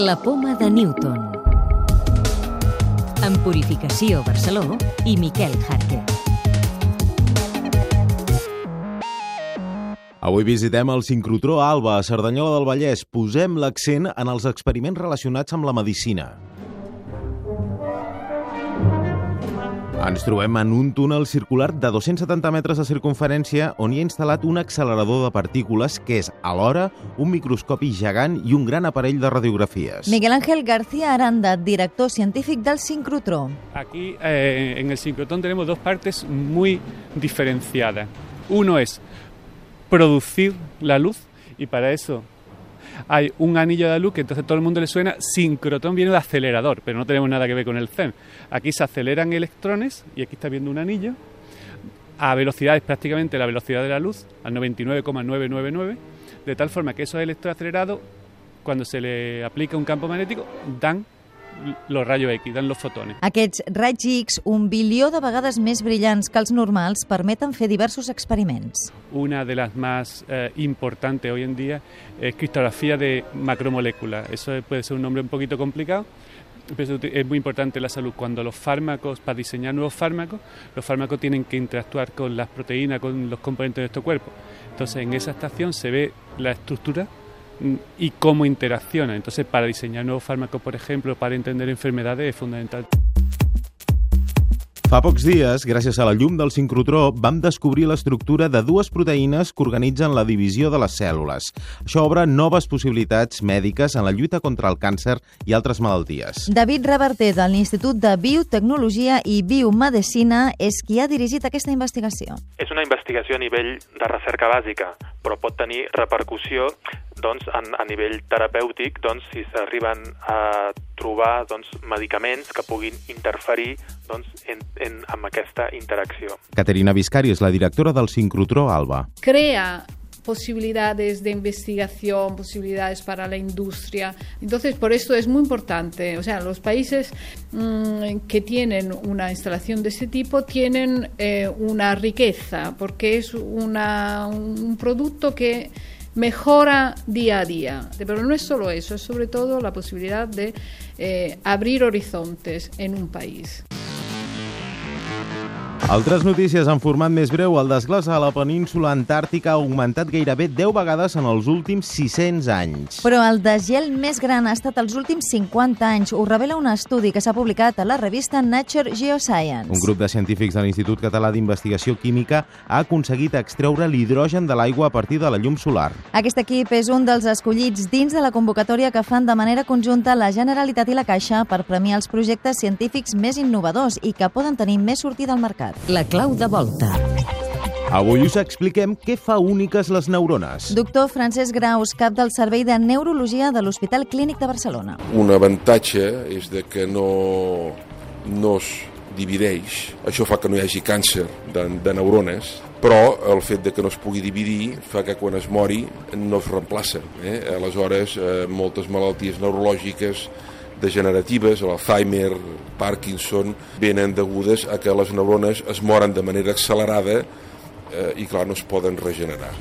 La poma de Newton. En Purificació Barceló i Miquel Jarque. Avui visitem el sincrotró Alba a Cerdanyola del Vallès. Posem l'accent en els experiments relacionats amb la medicina. Ens trobem en un túnel circular de 270 metres de circunferència on hi ha instal·lat un accelerador de partícules que és alhora un microscopi gegant i un gran aparell de radiografies. Miguel Ángel García Aranda, director científic del sincrotró. Aquí eh, en el sincrotrón tenemos dos partes muy diferenciadas. Uno es producir la luz y para eso hay un anillo de luz que entonces todo el mundo le suena sincrotrón viene de acelerador, pero no tenemos nada que ver con el CERN. Aquí se aceleran electrones y aquí está viendo un anillo a velocidades prácticamente la velocidad de la luz, al 99,999, de tal forma que esos electrones acelerados, cuando se le aplica un campo magnético, dan los rayos X, dan los fotones. Aquests raigs X, un bilió de vegades més brillants que els normals, permeten fer diversos experiments. Una de las más eh, importantes hoy en día es cristografía de macromoléculas. Eso puede ser un nombre un poquito complicado, pero es muy importante la salud. Cuando los fármacos, para diseñar nuevos fármacos, los fármacos tienen que interactuar con las proteínas, con los componentes de nuestro cuerpo. Entonces, en esa estación se ve la estructura y cómo interacciona. Entonces, para diseñar nuevos fármacos, por ejemplo, para entender enfermedades, es fundamental. Fa pocs dies, gràcies a la llum del sincrotró, vam descobrir l'estructura de dues proteïnes que organitzen la divisió de les cèl·lules. Això obre noves possibilitats mèdiques en la lluita contra el càncer i altres malalties. David Reverter, de l'Institut de Biotecnologia i Biomedicina, és qui ha dirigit aquesta investigació. És una investigació a nivell de recerca bàsica, però pot tenir repercussió doncs, a, a nivell terapèutic doncs, si s'arriben a trobar doncs, medicaments que puguin interferir doncs, en, en, amb aquesta interacció. Caterina Viscari és la directora del sincrotró Alba. Crea posibilidades de investigación, posibilidades para la industria. Entonces, por esto es muy importante. O sea, los países mmm, que tienen una instalación de ese tipo tienen eh, una riqueza, porque es una, un producto que mejora día a día. Pero no es solo eso, es sobre todo la posibilidad de eh, abrir horizontes en un país. Altres notícies en format més breu. El desglàs a la península antàrtica ha augmentat gairebé 10 vegades en els últims 600 anys. Però el desgel més gran ha estat els últims 50 anys. Ho revela un estudi que s'ha publicat a la revista Nature Geoscience. Un grup de científics de l'Institut Català d'Investigació Química ha aconseguit extreure l'hidrogen de l'aigua a partir de la llum solar. Aquest equip és un dels escollits dins de la convocatòria que fan de manera conjunta la Generalitat i la Caixa per premiar els projectes científics més innovadors i que poden tenir més sortida al mercat. La clau de volta. Avui us expliquem què fa úniques les neurones. Doctor Francesc Graus, cap del Servei de Neurologia de l'Hospital Clínic de Barcelona. Un avantatge és de que no, no es divideix. Això fa que no hi hagi càncer de, de neurones, però el fet de que no es pugui dividir fa que quan es mori no es reemplaça. Eh? Aleshores, eh, moltes malalties neurològiques degeneratives, l'Alzheimer, Parkinson, venen degudes a que les neurones es moren de manera accelerada eh, i, clar, no es poden regenerar.